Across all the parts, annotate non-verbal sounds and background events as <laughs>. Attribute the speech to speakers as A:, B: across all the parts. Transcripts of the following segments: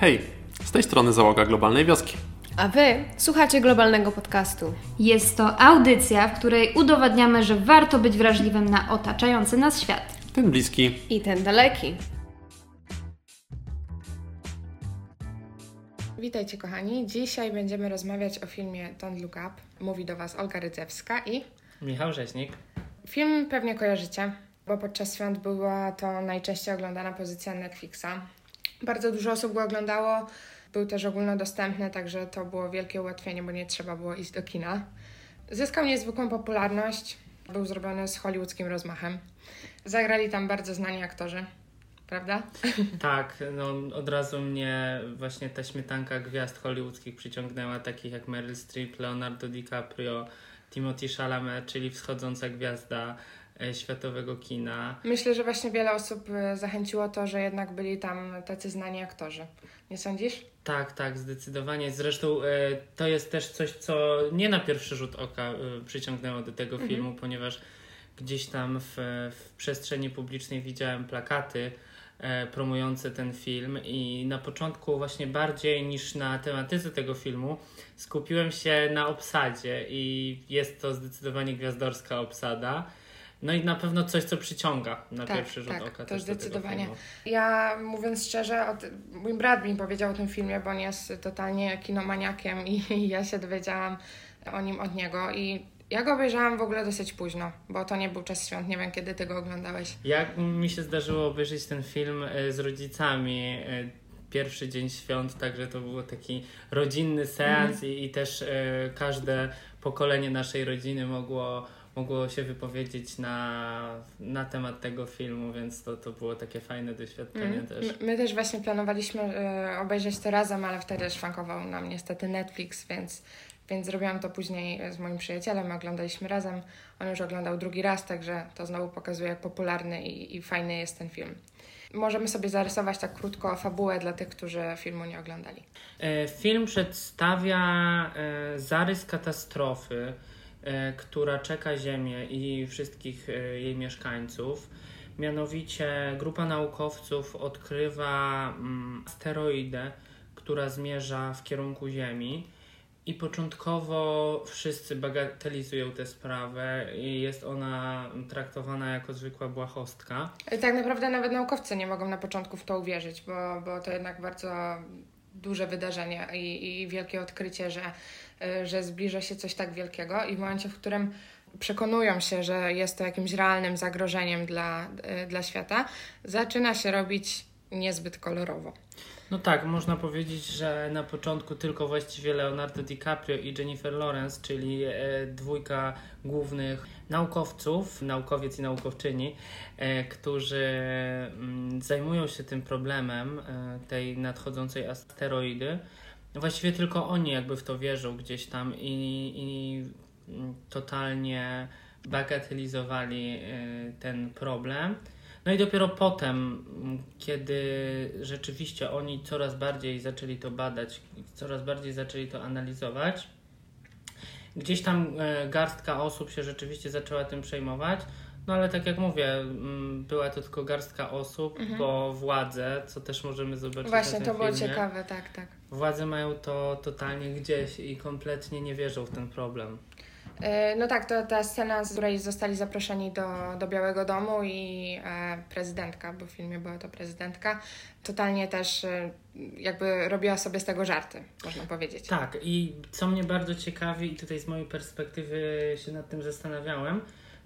A: Hej, z tej strony załoga Globalnej Wioski.
B: A wy słuchacie globalnego podcastu.
C: Jest to audycja, w której udowadniamy, że warto być wrażliwym na otaczający nas świat.
A: Ten bliski.
B: I ten daleki. Witajcie kochani. Dzisiaj będziemy rozmawiać o filmie Don't Look Up. Mówi do Was Olga Rydzewska i
D: Michał Rzeźnik.
B: film pewnie kojarzycie, bo podczas świąt była to najczęściej oglądana pozycja Netflixa. Bardzo dużo osób go oglądało. Był też ogólnodostępny, także to było wielkie ułatwienie, bo nie trzeba było iść do kina. Zyskał niezwykłą popularność. Był zrobiony z hollywoodzkim rozmachem. Zagrali tam bardzo znani aktorzy, prawda? <laughs>
D: Tak, no od razu mnie właśnie ta śmietanka gwiazd hollywoodzkich przyciągnęła, takich jak Meryl Streep, Leonardo DiCaprio, Timothy Chalamet, czyli wschodząca gwiazda światowego kina.
B: Myślę, że właśnie wiele osób e, zachęciło to, że jednak byli tam tacy znani aktorzy. Nie sądzisz?
D: Tak, tak, zdecydowanie. Zresztą e, to jest też coś, co nie na pierwszy rzut oka e, przyciągnęło do tego filmu, ponieważ gdzieś tam w, w przestrzeni publicznej widziałem plakaty e, promujące ten film i na początku właśnie bardziej niż na tematyce tego filmu skupiłem się na obsadzie i jest to zdecydowanie gwiazdorska obsada. No i na pewno coś, co przyciąga na
B: Tak,
D: pierwszy rzut
B: tak,
D: oka.
B: to zdecydowanie. Ja mówiąc szczerze, od, mój brat mi powiedział o tym filmie, bo on jest totalnie kinomaniakiem i, i ja się dowiedziałam o nim od niego i ja go obejrzałam w ogóle dosyć późno, bo to nie był czas świąt, nie wiem kiedy ty go oglądałeś.
D: Jak mi się zdarzyło obejrzeć ten film e, z rodzicami e, pierwszy dzień świąt, także to był taki rodzinny seans i, i też e, każde pokolenie naszej rodziny mogło, mogło się wypowiedzieć na, na temat tego filmu, więc to, to było takie fajne doświadczenie
B: Mm.
D: też.
B: My, my też właśnie planowaliśmy e, obejrzeć to razem, ale wtedy szwankował nam niestety Netflix, więc, więc zrobiłam to później z moim przyjacielem, oglądaliśmy razem. On już oglądał drugi raz, także to znowu pokazuje, jak popularny i, i fajny jest ten film. Możemy sobie zarysować tak krótko fabułę dla tych, którzy filmu nie oglądali.
D: E, Film przedstawia e, zarys katastrofy, która czeka Ziemię i wszystkich e, jej mieszkańców. Mianowicie grupa naukowców odkrywa mm, asteroidę, która zmierza w kierunku Ziemi. I początkowo wszyscy bagatelizują tę sprawę i jest ona traktowana jako zwykła błahostka.
B: E, Tak naprawdę nawet naukowcy nie mogą na początku w to uwierzyć, bo, bo to jednak bardzo duże wydarzenie i, i wielkie odkrycie, że, że zbliża się coś tak wielkiego i w momencie, w którym przekonują się, że jest to jakimś realnym zagrożeniem dla, y, dla świata, zaczyna się robić niezbyt kolorowo.
D: No tak, można powiedzieć, że na początku tylko właściwie Leonardo DiCaprio i Jennifer Lawrence, czyli e, dwójka głównych naukowców, naukowiec i naukowczyni, e, którzy mm, zajmują się tym problemem e, tej nadchodzącej asteroidy. Właściwie tylko oni jakby w to wierzą gdzieś tam i, i mm, totalnie bagatelizowali e, ten problem. No i dopiero potem, kiedy rzeczywiście oni coraz bardziej zaczęli to badać, coraz bardziej zaczęli to analizować, gdzieś tam e, garstka osób się rzeczywiście zaczęła tym przejmować. No ale tak jak mówię, m, była to tylko garstka osób, bo władze, co też możemy zobaczyć
B: Mhm. Właśnie
D: na
B: to
D: tym
B: było
D: filmie,
B: ciekawe, tak, tak.
D: Władze mają to totalnie gdzieś i kompletnie nie wierzą w ten problem.
B: E, No tak, to ta scena, z której zostali zaproszeni do, do Białego Domu i e, prezydentka, bo w filmie była to prezydentka, totalnie też e, jakby robiła sobie z tego żarty, można powiedzieć.
D: Tak, i co mnie bardzo ciekawi, i tutaj z mojej perspektywy się nad tym zastanawiałem,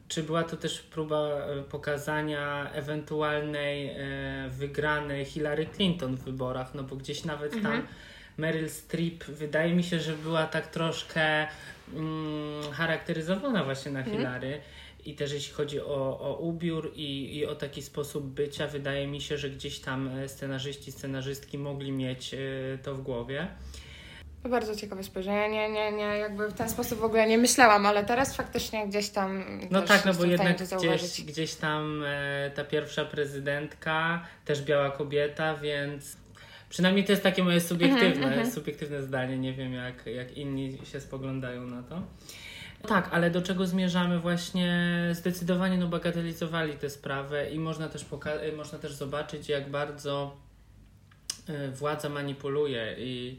D: czy była to też próba pokazania ewentualnej wygranej Hillary Clinton w wyborach, no bo gdzieś nawet tam Meryl Streep wydaje mi się, że była tak troszkę mm, charakteryzowana właśnie na Hillary. I też jeśli chodzi o, o ubiór i, i o taki sposób bycia, wydaje mi się, że gdzieś tam e, scenarzyści, scenarzystki mogli mieć e, to w głowie.
B: Bardzo ciekawe spojrzenie. Nie, nie, nie, jakby w ten sposób w ogóle nie myślałam, ale teraz faktycznie gdzieś tam.
D: No tak, no bo jednak gdzieś, gdzieś tam e, ta pierwsza prezydentka, też biała kobieta, więc przynajmniej to jest takie moje subiektywne, subiektywne zdanie. Nie wiem, jak, jak inni się spoglądają na to. Tak, ale do czego zmierzamy właśnie zdecydowanie no, bagatelizowali tę sprawę i można też, można też zobaczyć, jak bardzo y, władza manipuluje i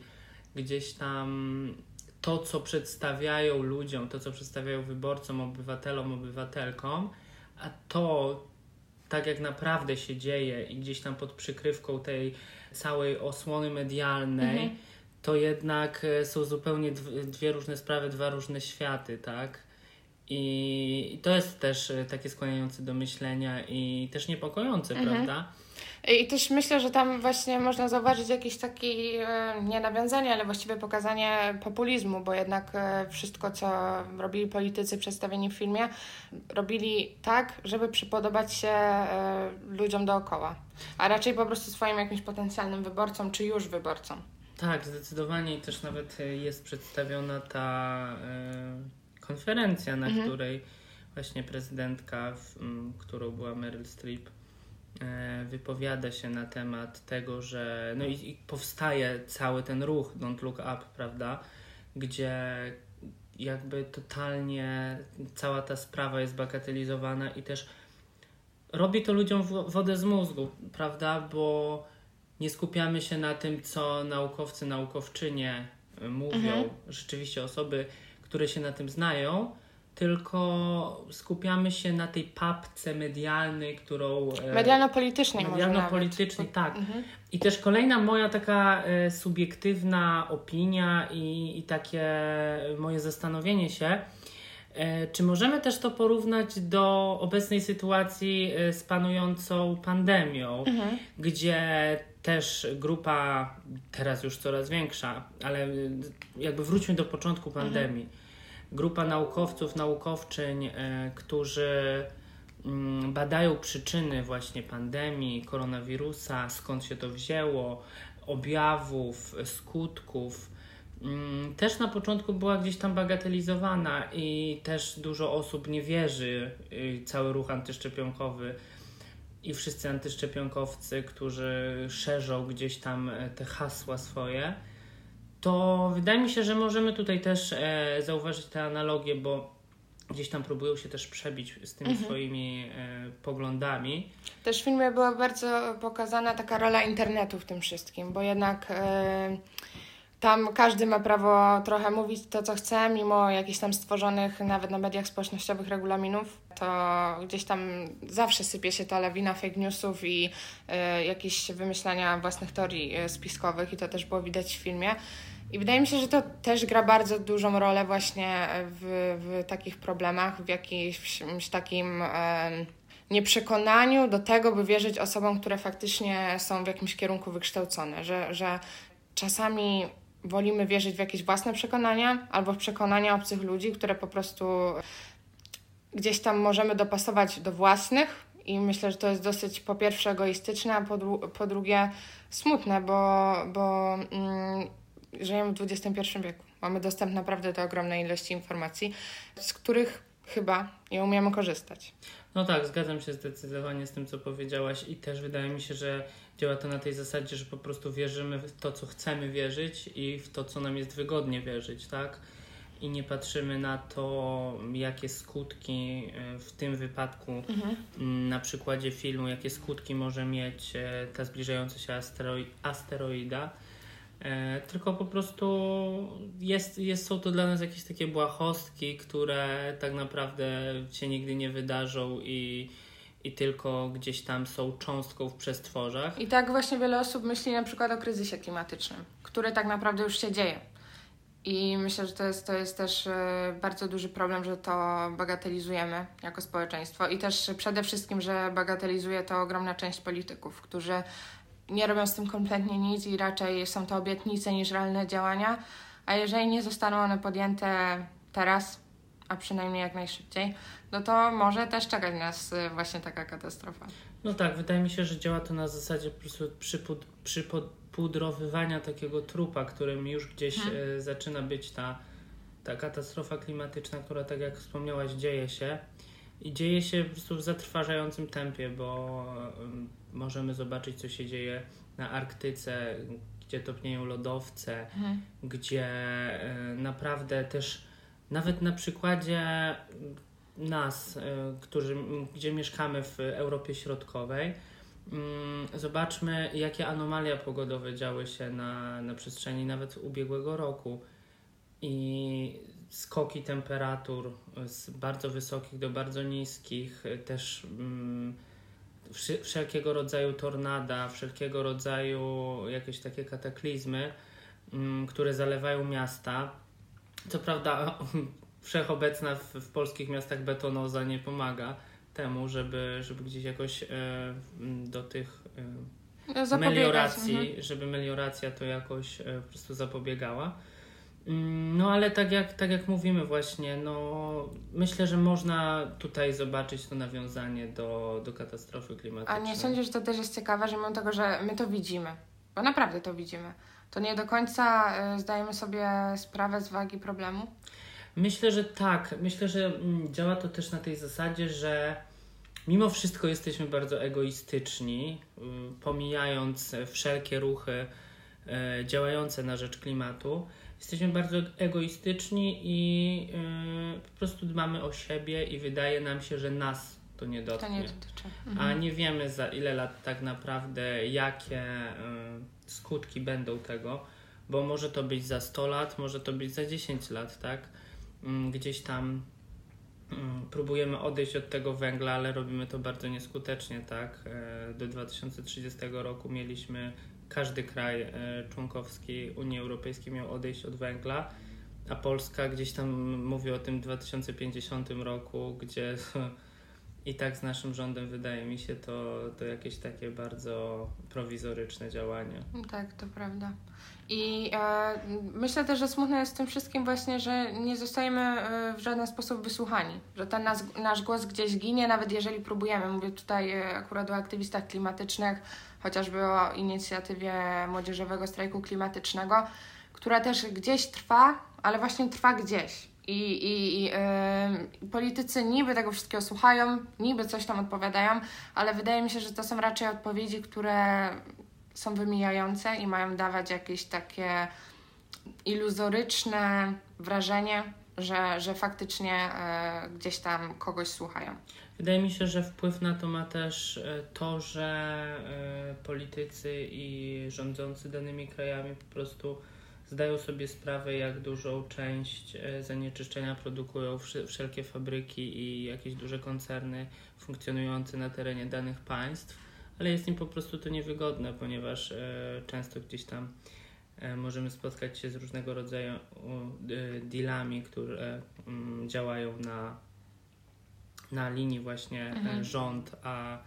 D: gdzieś tam to, co przedstawiają ludziom, to, co przedstawiają wyborcom, obywatelom, obywatelkom, a to, tak jak naprawdę się dzieje i gdzieś tam pod przykrywką tej całej osłony medialnej,
B: Mhm.
D: to jednak e, są zupełnie dw- dwie różne sprawy, dwa różne światy, tak? I i to jest też e, takie skłaniające do myślenia i też niepokojące,
B: Mhm.
D: prawda?
B: I też myślę, że tam właśnie można zauważyć jakieś taki, e, nie nawiązanie, ale właściwie pokazanie populizmu, bo jednak e, wszystko, co robili politycy przedstawieni w filmie, robili tak, żeby przypodobać się e, ludziom dookoła, a raczej po prostu swoim jakimś potencjalnym wyborcom, czy już wyborcom.
D: Tak, zdecydowanie i też nawet jest przedstawiona ta konferencja, na
B: Mhm.
D: której właśnie prezydentka, w, m, którą była Meryl Streep, wypowiada się na temat tego, że no i, i powstaje cały ten ruch Don't Look Up, prawda, gdzie jakby totalnie cała ta sprawa jest bagatelizowana i też robi to ludziom wo- wodę z mózgu, prawda, bo nie skupiamy się na tym, co naukowcy, naukowczynie mówią,
B: Mhm.
D: rzeczywiście osoby, które się na tym znają, tylko skupiamy się na tej papce medialnej, którą. e,
B: Medialno-politycznej
D: medialno-politycznej,
B: nawet.
D: tak.
B: Mhm.
D: I też kolejna moja taka e, subiektywna opinia i, i takie moje zastanowienie się, e, czy możemy też to porównać do obecnej sytuacji z panującą pandemią,
B: Mhm.
D: gdzie też grupa, teraz już coraz większa, ale jakby wróćmy do początku pandemii. Grupa naukowców, naukowczyń, e, którzy mm, badają przyczyny właśnie pandemii, koronawirusa, skąd się to wzięło, objawów, skutków. Mm, Też na początku była gdzieś tam bagatelizowana i też dużo osób nie wierzy y, cały ruch antyszczepionkowy i wszyscy antyszczepionkowcy, którzy szerzą gdzieś tam e, te hasła swoje, to wydaje mi się, że możemy tutaj też e, zauważyć te analogie, bo gdzieś tam próbują się też przebić z tymi swoimi e, poglądami.
B: Też w filmie była bardzo pokazana taka rola internetu w tym wszystkim, bo jednak e, tam każdy ma prawo trochę mówić to, co chce, mimo jakichś tam stworzonych nawet na mediach społecznościowych regulaminów. To gdzieś tam zawsze sypie się ta lawina fake newsów i e, jakieś wymyślania własnych teorii e, spiskowych i to też było widać w filmie. I wydaje mi się, że to też gra bardzo dużą rolę właśnie w, w takich problemach, w jakimś takim em, nieprzekonaniu do tego, by wierzyć osobom, które faktycznie są w jakimś kierunku wykształcone, że, że czasami wolimy wierzyć w jakieś własne przekonania albo w przekonania obcych ludzi, które po prostu gdzieś tam możemy dopasować do własnych. I myślę, że to jest dosyć po pierwsze egoistyczne, a po, dru- po drugie smutne, bo, bo mm, żyjemy w XXI wieku. Mamy dostęp naprawdę do ogromnej ilości informacji, z których chyba nie umiemy korzystać.
D: No tak, zgadzam się zdecydowanie z tym, co powiedziałaś i też wydaje mi się, że działa to na tej zasadzie, że po prostu wierzymy w to, co chcemy wierzyć i w to, co nam jest wygodnie wierzyć, tak? I nie patrzymy na to, jakie skutki e, w tym wypadku, m, na przykładzie filmu, jakie skutki może mieć e, ta zbliżająca się asteroi- asteroida. E, tylko po prostu jest, jest, są to dla nas jakieś takie błahostki, które tak naprawdę się nigdy nie wydarzą i, i tylko gdzieś tam są cząstką w przestworzach.
B: I tak właśnie wiele osób myśli na przykład o kryzysie klimatycznym, który tak naprawdę już się dzieje. I myślę, że to jest, to jest też e, bardzo duży problem, że to bagatelizujemy jako społeczeństwo. I też przede wszystkim, że bagatelizuje to ogromna część polityków, którzy nie robią z tym kompletnie nic i raczej są to obietnice niż realne działania. A jeżeli nie zostaną one podjęte teraz, a przynajmniej jak najszybciej, no to może też czekać nas e, właśnie taka katastrofa.
D: No tak, wydaje mi się, że działa to na zasadzie po prostu przypud, przypudrowywania takiego trupa, którym już gdzieś e, zaczyna być ta, ta katastrofa klimatyczna, która tak jak wspomniałaś dzieje się i dzieje się po prostu w zatrważającym tempie, bo em, możemy zobaczyć co się dzieje na Arktyce, gdzie topnieją lodowce, gdzie e, naprawdę też nawet na przykładzie nas, e, którzy, gdzie mieszkamy w Europie Środkowej, mm, zobaczmy, jakie anomalia pogodowe działy się na, na przestrzeni nawet ubiegłego roku. I skoki temperatur z bardzo wysokich do bardzo niskich, też mm, wszelkiego rodzaju tornada, wszelkiego rodzaju jakieś takie kataklizmy, mm, które zalewają miasta. Co prawda, <laughs> wszechobecna w, w polskich miastach betonoza nie pomaga temu, żeby, żeby gdzieś jakoś e, do tych e, melioracji, mhm. żeby melioracja to jakoś e, po prostu zapobiegała. No ale tak jak, tak jak mówimy właśnie, no myślę, że można tutaj zobaczyć to nawiązanie do, do katastrofy klimatycznej.
B: A nie sądzisz, że to też jest ciekawe, że mimo tego, że my to widzimy, bo naprawdę to widzimy, to nie do końca y, zdajemy sobie sprawę z wagi problemu?
D: Myślę, że tak. Myślę, że mm, działa to też na tej zasadzie, że mimo wszystko jesteśmy bardzo egoistyczni, y, pomijając wszelkie ruchy y, działające na rzecz klimatu jesteśmy bardzo egoistyczni i yy, po prostu dbamy o siebie i wydaje nam się, że nas to nie dotknie.
B: To nie dotyczy.
D: Mhm. A nie wiemy za ile lat tak naprawdę, jakie yy, skutki będą tego, bo może to być za 100 lat, może to być za 10 lat, tak? Yy, gdzieś tam mm, próbujemy odejść od tego węgla, ale robimy to bardzo nieskutecznie, tak? E, do 2030 roku mieliśmy każdy kraj e, członkowski Unii Europejskiej miał odejść od węgla, a Polska gdzieś tam mówi o tym 2050 roku, gdzie <laughs> i tak z naszym rządem wydaje mi się to, to jakieś takie bardzo prowizoryczne działanie.
B: Tak, to prawda. I e, myślę też, że smutne jest w tym wszystkim właśnie, że nie zostajemy e, w żaden sposób wysłuchani, że ten nas, nasz głos gdzieś ginie, nawet jeżeli próbujemy. Mówię tutaj e, akurat o aktywistach klimatycznych, chociażby o inicjatywie Młodzieżowego Strajku Klimatycznego, która też gdzieś trwa, ale właśnie trwa gdzieś. I, i, yy, politycy niby tego wszystkiego słuchają, niby coś tam odpowiadają, ale wydaje mi się, że to są raczej odpowiedzi, które są wymijające i mają dawać jakieś takie iluzoryczne wrażenie, że, że faktycznie y, gdzieś tam kogoś słuchają.
D: Wydaje mi się, że wpływ na to ma też e, to, że e, politycy i rządzący danymi krajami po prostu zdają sobie sprawę, jak dużą część e, zanieczyszczenia produkują wszelkie fabryki i jakieś duże koncerny funkcjonujące na terenie danych państw, ale jest im po prostu to niewygodne, ponieważ często gdzieś tam możemy spotkać się z różnego rodzaju dealami, które mm, działają na na linii właśnie e, mhm. rząd a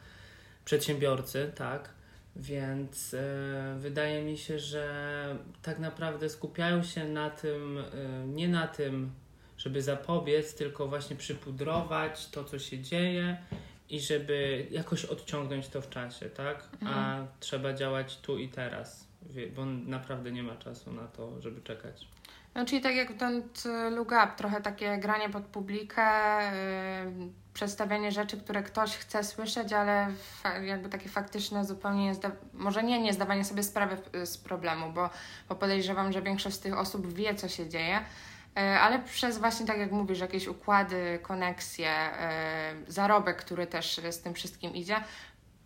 D: przedsiębiorcy, tak? Więc e, wydaje mi się, że tak naprawdę skupiają się na tym, e, nie na tym, żeby zapobiec, tylko właśnie przypudrować to, co się dzieje i żeby jakoś odciągnąć to w czasie, tak? Mhm. A trzeba działać tu i teraz, bo naprawdę nie ma czasu na to, żeby czekać.
B: No, czyli tak jak ten look up, trochę takie granie pod publikę, yy, przedstawianie rzeczy, które ktoś chce słyszeć, ale jakby takie faktyczne zupełnie nie może nie, nie zdawanie sobie sprawy z problemu, bo, bo podejrzewam, że większość z tych osób wie, co się dzieje, yy, ale przez właśnie, tak jak mówisz, jakieś układy, koneksje, yy, zarobek, który też z tym wszystkim idzie,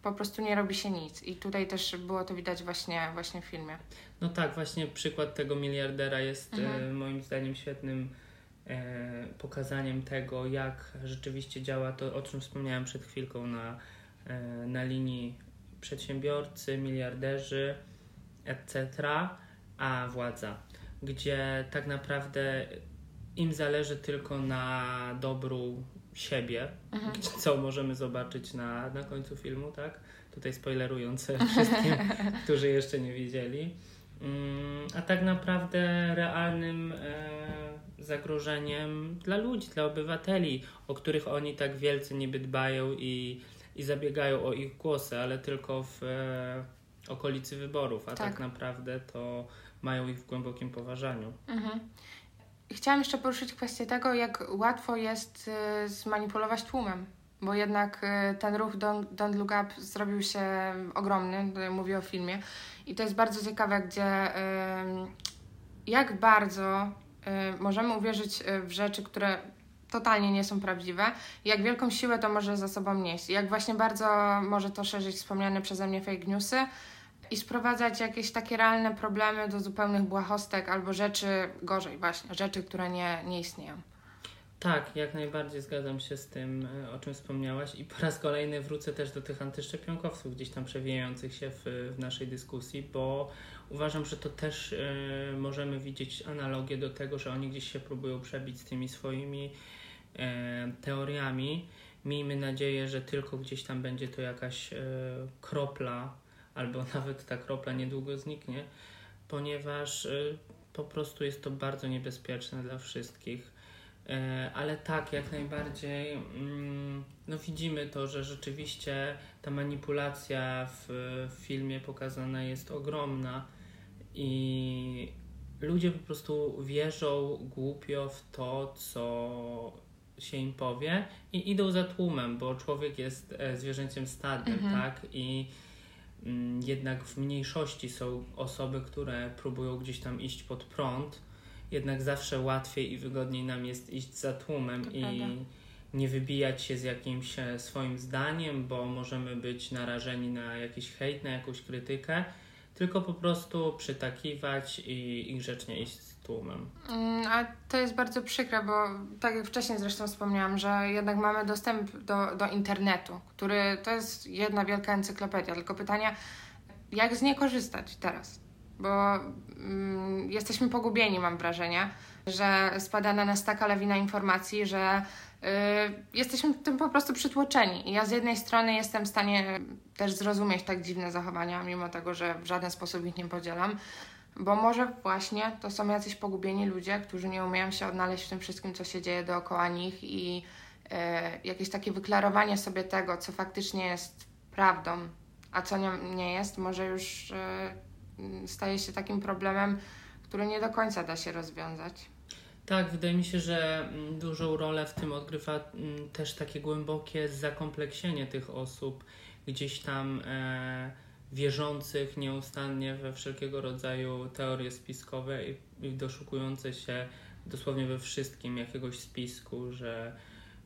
B: po prostu nie robi się nic. I tutaj też było to widać właśnie, właśnie w filmie.
D: No tak, właśnie przykład tego miliardera jest mhm. e, moim zdaniem świetnym e, pokazaniem tego, jak rzeczywiście działa to, o czym wspomniałem przed chwilką na, e, na linii przedsiębiorcy, miliarderzy, etc., a władza, gdzie tak naprawdę im zależy tylko na dobru siebie, mhm. co możemy zobaczyć na, na końcu filmu, tak? Tutaj spoilerując <laughs> wszystkim, którzy jeszcze nie widzieli. Mm, a tak naprawdę realnym e, zagrożeniem dla ludzi, dla obywateli, o których oni tak wielce niby dbają i, i zabiegają o ich głosy, ale tylko w e, okolicy wyborów, a tak. tak naprawdę to mają ich w głębokim poważaniu. Mhm.
B: Chciałam jeszcze poruszyć kwestię tego, jak łatwo jest y, zmanipulować tłumem, bo jednak y, ten ruch Don't, Don't Look Up zrobił się ogromny, mówię o filmie, i to jest bardzo ciekawe, gdzie y, jak bardzo możemy uwierzyć w rzeczy, które totalnie nie są prawdziwe. Jak wielką siłę to może za sobą nieść. Jak właśnie bardzo może to szerzyć wspomniane przeze mnie fake newsy i sprowadzać jakieś takie realne problemy do zupełnych błahostek albo rzeczy, gorzej właśnie, rzeczy, które nie, nie istnieją.
D: Tak, jak najbardziej zgadzam się z tym, e, o czym wspomniałaś i po raz kolejny wrócę też do tych antyszczepionkowców gdzieś tam przewijających się w, w naszej dyskusji, bo uważam, że to też y, możemy widzieć analogię do tego, że oni gdzieś się próbują przebić z tymi swoimi y, teoriami. Miejmy nadzieję, że tylko gdzieś tam będzie to jakaś y, kropla, albo <laughs> nawet ta kropla niedługo zniknie, ponieważ po prostu jest to bardzo niebezpieczne dla wszystkich E, ale tak, jak najbardziej mm, no widzimy to, że rzeczywiście ta manipulacja w filmie pokazana jest ogromna i ludzie po prostu wierzą głupio w to, co się im powie i idą za tłumem, bo człowiek jest e, zwierzęciem stadnym, mhm. tak? I jednak w mniejszości są osoby, które próbują gdzieś tam iść pod prąd. Jednak zawsze łatwiej i wygodniej nam jest iść za tłumem i nie wybijać się z jakimś e, swoim zdaniem, bo możemy być narażeni na jakiś hejt, na jakąś krytykę, tylko po prostu przytakiwać i, i grzecznie iść z tłumem.
B: Mm, a to jest bardzo przykre, bo tak jak wcześniej zresztą wspomniałam, że jednak mamy dostęp do, do internetu, który to jest jedna wielka encyklopedia, tylko pytania, jak z niej korzystać teraz? bo mm, jesteśmy pogubieni, mam wrażenie, że spada na nas taka lawina informacji, że y, jesteśmy tym po prostu przytłoczeni. I ja z jednej strony jestem w stanie też zrozumieć tak dziwne zachowania, mimo tego, że w żaden sposób ich nie podzielam, bo może właśnie to są jacyś pogubieni ludzie, którzy nie umieją się odnaleźć w tym wszystkim, co się dzieje dookoła nich i y, jakieś takie wyklarowanie sobie tego, co faktycznie jest prawdą, a co nie, nie jest, może już y, staje się takim problemem, który nie do końca da się rozwiązać.
D: Tak, wydaje mi się, że mm, dużą rolę w tym odgrywa mm, też takie głębokie zakompleksienie tych osób, gdzieś tam e, wierzących nieustannie we wszelkiego rodzaju teorie spiskowe i, i doszukujące się dosłownie we wszystkim jakiegoś spisku, że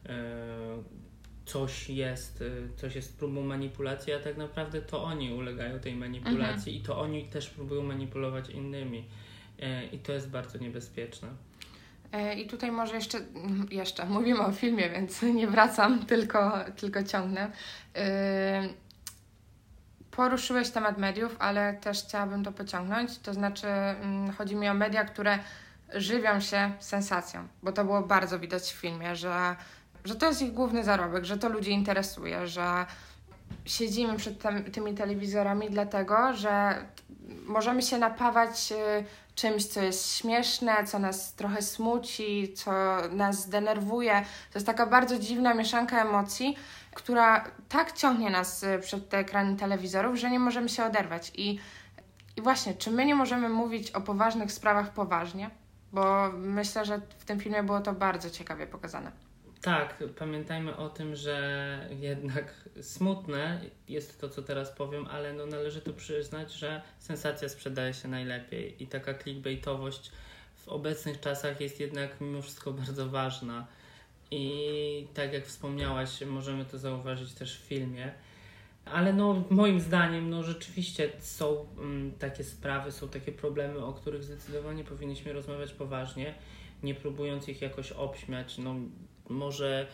D: e, coś jest, y, coś jest próbą manipulacji, a tak naprawdę to oni ulegają tej manipulacji mhm. i to oni też próbują manipulować innymi. E, I to jest bardzo niebezpieczne.
B: E, I tutaj może jeszcze, jeszcze mówimy o filmie, więc nie wracam, tylko, tylko ciągnę. E, poruszyłeś temat mediów, ale też chciałabym to pociągnąć. To znaczy, mm, chodzi mi o media, które żywią się sensacją, bo to było bardzo widać w filmie, że że to jest ich główny zarobek, że to ludzi interesuje, że siedzimy przed tymi telewizorami dlatego, że możemy się napawać y, czymś, co jest śmieszne, co nas trochę smuci, co nas denerwuje. To jest taka bardzo dziwna mieszanka emocji, która tak ciągnie nas y, przed te ekrany telewizorów, że nie możemy się oderwać. I, I właśnie, czy my nie możemy mówić o poważnych sprawach poważnie? Bo myślę, że w tym filmie było to bardzo ciekawie pokazane.
D: Tak, pamiętajmy o tym, że jednak smutne jest to, co teraz powiem, ale no należy tu przyznać, że sensacja sprzedaje się najlepiej i taka clickbaitowość w obecnych czasach jest jednak mimo wszystko bardzo ważna. I tak jak wspomniałaś, możemy to zauważyć też w filmie. Ale no, moim zdaniem, no rzeczywiście są mm, takie sprawy, są takie problemy, o których zdecydowanie powinniśmy rozmawiać poważnie, nie próbując ich jakoś obśmiać. No, może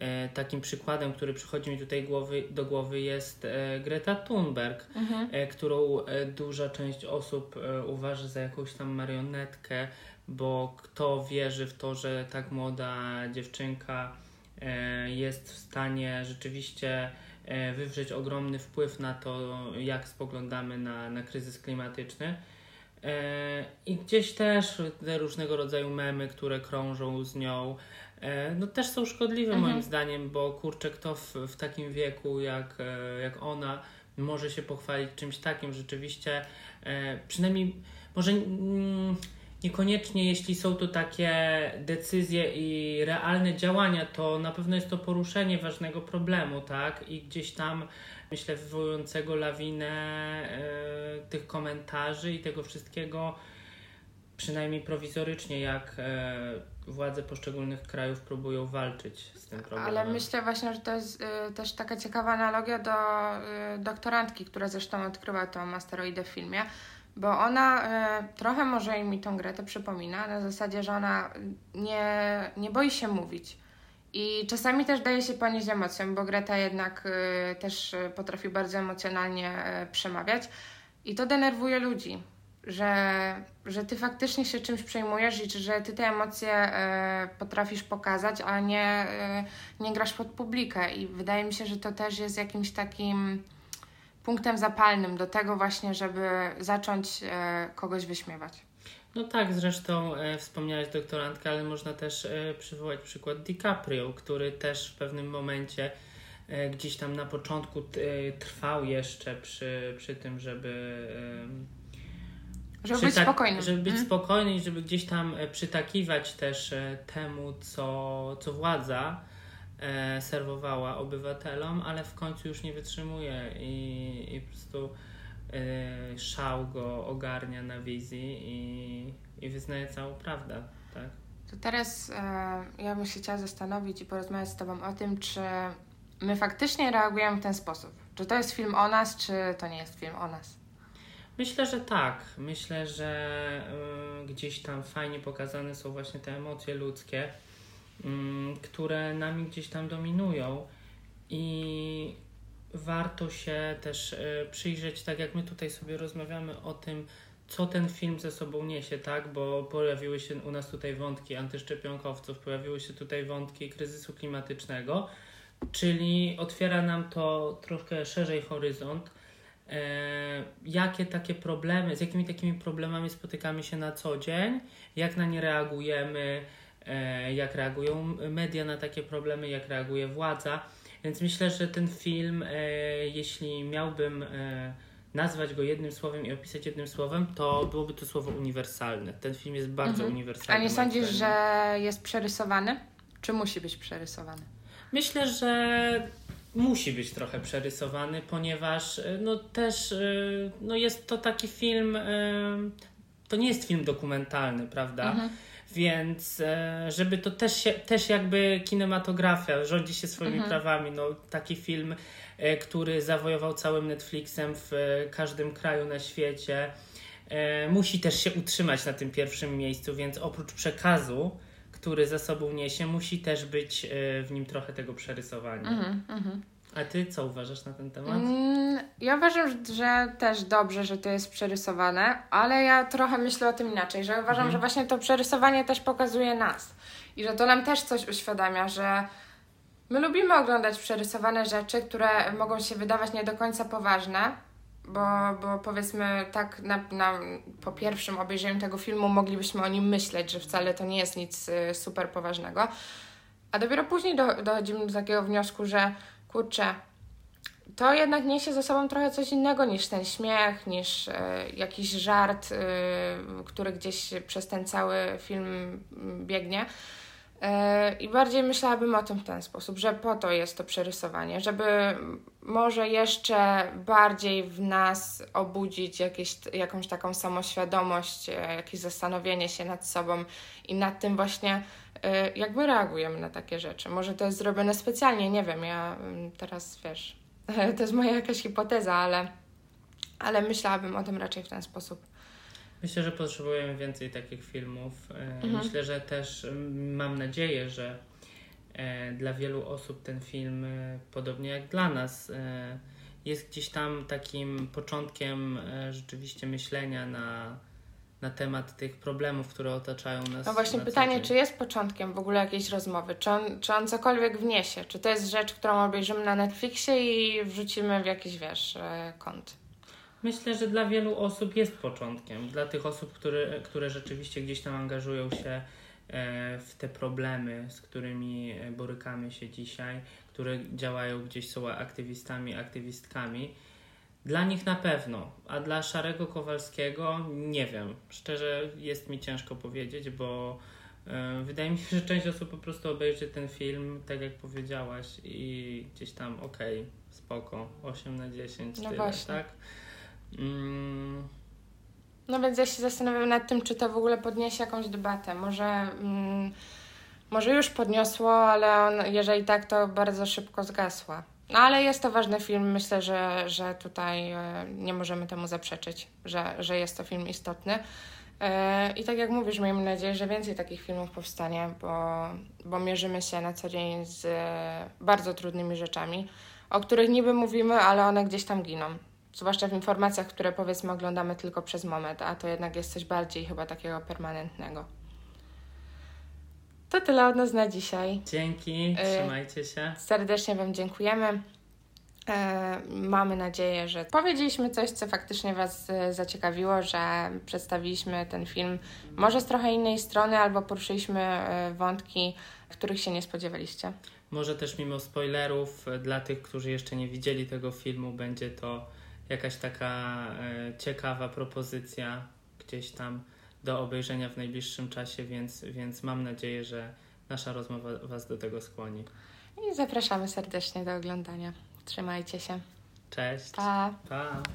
D: e, takim przykładem, który przychodzi mi tutaj głowy, do głowy jest e, Greta Thunberg, mhm. e, którą duża część osób uważa za jakąś tam marionetkę, bo kto wierzy w to, że tak młoda dziewczynka jest w stanie rzeczywiście wywrzeć ogromny wpływ na to, jak spoglądamy na, na kryzys klimatyczny. I gdzieś też te różnego rodzaju memy, które krążą z nią, no też są szkodliwe mhm. moim zdaniem, bo kurczę, kto w, w takim wieku jak, e, jak ona może się pochwalić czymś takim rzeczywiście, e, przynajmniej może niekoniecznie jeśli są to takie decyzje i realne działania, to na pewno jest to poruszenie ważnego problemu, tak? I gdzieś tam myślę wywołującego lawinę tych komentarzy i tego wszystkiego przynajmniej prowizorycznie, jak e, władze poszczególnych krajów próbują walczyć z tym problemem.
B: Ale myślę właśnie, że to jest y, też taka ciekawa analogia do y, doktorantki, która zresztą odkryła tą asteroidę w filmie, bo ona trochę może mi tą Gretę przypomina, na zasadzie, że ona nie, nie boi się mówić. I czasami też daje się ponieść emocjom, bo Greta jednak też potrafi bardzo emocjonalnie przemawiać i to denerwuje ludzi, że, że ty faktycznie się czymś przejmujesz i że ty te emocje y, potrafisz pokazać, a nie, y, nie grasz pod publikę. I wydaje mi się, że to też jest jakimś takim punktem zapalnym do tego właśnie, żeby zacząć y, kogoś wyśmiewać.
D: No tak, zresztą e, wspomniałeś doktorantkę, ale można też e, przywołać przykład DiCaprio, który też w pewnym momencie e, gdzieś tam na początku t, e, trwał jeszcze przy, przy tym, żeby
B: Żeby być
D: przytak-
B: spokojnym.
D: Żeby być
B: Mm.
D: spokojny i żeby gdzieś tam e, przytakiwać też e, temu, co, co władza e, serwowała obywatelom, ale w końcu już nie wytrzymuje i, i po prostu szał go ogarnia na wizji i, i wyznaje całą prawdę. Tak?
B: To teraz ja bym się chciała zastanowić i porozmawiać z Tobą o tym, czy my faktycznie reagujemy w ten sposób. Czy to jest film o nas, czy to nie jest film o nas.
D: Myślę, że tak. Myślę, że y, gdzieś tam fajnie pokazane są właśnie te emocje ludzkie, mm, które nami gdzieś tam dominują i warto się też y, przyjrzeć, tak jak my tutaj sobie rozmawiamy o tym, co ten film ze sobą niesie, tak? Bo pojawiły się u nas tutaj wątki antyszczepionkowców, pojawiły się tutaj wątki kryzysu klimatycznego, czyli otwiera nam to troszkę szerzej horyzont jakie takie problemy, z jakimi takimi problemami spotykamy się na co dzień, jak na nie reagujemy, e, jak reagują media na takie problemy, jak reaguje władza. Więc myślę, że ten film, e, jeśli miałbym e, nazwać go jednym słowem i opisać jednym słowem, to byłoby to słowo uniwersalne. Ten film jest bardzo
B: Mhm.
D: uniwersalny.
B: A nie sądzisz, że jest przerysowany? Czy musi być przerysowany?
D: Myślę, że musi być trochę przerysowany, ponieważ e, no też e, no jest to taki film, e, to nie jest film dokumentalny, prawda?
B: Mhm.
D: Więc żeby to też się, też jakby kinematografia rządzi się swoimi
B: Mhm.
D: prawami, no taki film, który zawojował całym Netflixem w każdym kraju na świecie, musi też się utrzymać na tym pierwszym miejscu, więc oprócz przekazu, który za sobą niesie, musi też być e, w nim trochę tego przerysowania.
B: Mhm, mhm.
D: A ty co uważasz na ten temat?
B: Mm, Ja uważam, że- że też dobrze, że to jest przerysowane, ale ja trochę myślę o tym inaczej, że uważam,
D: Mhm.
B: że właśnie to przerysowanie też pokazuje nas i że to nam też coś uświadamia, że my lubimy oglądać przerysowane rzeczy, które mogą się wydawać nie do końca poważne, bo, bo powiedzmy tak na, na, po pierwszym obejrzeniu tego filmu moglibyśmy o nim myśleć, że wcale to nie jest nic y, super poważnego, a dopiero później do, dochodzimy do takiego wniosku, że kurczę, to jednak niesie ze sobą trochę coś innego niż ten śmiech, niż e, jakiś żart, e, który gdzieś przez ten cały film mm, biegnie. E, I bardziej myślałabym o tym w ten sposób, że po to jest to przerysowanie, żeby może jeszcze bardziej w nas obudzić jakieś, jakąś taką samoświadomość, e, jakieś zastanowienie się nad sobą i nad tym właśnie, e, jak my reagujemy na takie rzeczy. Może to jest zrobione specjalnie, nie wiem, ja mm, teraz wiesz, <laughs> to jest moja jakaś hipoteza, ale, ale myślałabym o tym raczej w ten sposób.
D: Myślę, że potrzebujemy więcej takich filmów. E,
B: Mhm.
D: Myślę, że też mam nadzieję, że e, dla wielu osób ten film, e, podobnie jak dla nas, jest gdzieś tam takim początkiem rzeczywiście myślenia na, na temat tych problemów, które otaczają nas.
B: No właśnie pytanie, czy jest początkiem w ogóle jakiejś rozmowy? Czy on, czy on cokolwiek wniesie? Czy to jest rzecz, którą obejrzymy na Netflixie i wrzucimy w jakiś, wiesz, kąt?
D: Myślę, że dla wielu osób jest początkiem. Dla tych osób, które, które rzeczywiście gdzieś tam angażują się e, w te problemy, z którymi e, borykamy się dzisiaj, które działają gdzieś, są aktywistami, aktywistkami. Dla nich na pewno, a dla Szarego Kowalskiego nie wiem. Szczerze jest mi ciężko powiedzieć, bo e, wydaje mi się, że część osób po prostu obejrzy ten film, tak jak powiedziałaś, i gdzieś tam okej, spoko, 8 na 10,
B: No
D: tyle,
B: właśnie.
D: tak? Mm,
B: No więc ja się zastanawiam nad tym, czy to w ogóle podniesie jakąś debatę. Może, mm, może już podniosło, ale on, jeżeli tak, to bardzo szybko zgasła. No ale jest to ważny film. Myślę, że, że tutaj e, nie możemy temu zaprzeczyć, że, że jest to film istotny. E, I tak jak mówisz, miejmy nadzieję, że więcej takich filmów powstanie, bo, bo mierzymy się na co dzień z e, bardzo trudnymi rzeczami, o których niby mówimy, ale one gdzieś tam giną. Zwłaszcza w informacjach, które powiedzmy oglądamy tylko przez moment, a to jednak jest coś bardziej chyba takiego permanentnego. To tyle od nas na dzisiaj.
D: Dzięki,
B: E,
D: trzymajcie się.
B: Serdecznie Wam dziękujemy. E, mamy nadzieję, że powiedzieliśmy coś, co faktycznie Was e, zaciekawiło, że przedstawiliśmy ten film może z trochę innej strony, albo poruszyliśmy e, wątki, których się nie spodziewaliście.
D: Może też mimo spoilerów, dla tych, którzy jeszcze nie widzieli tego filmu, będzie to jakaś taka e, ciekawa propozycja gdzieś tam do obejrzenia w najbliższym czasie, więc, więc mam nadzieję, że nasza rozmowa Was do tego skłoni.
B: I zapraszamy serdecznie do oglądania. Trzymajcie się.
D: Cześć.
B: Pa!
D: pa.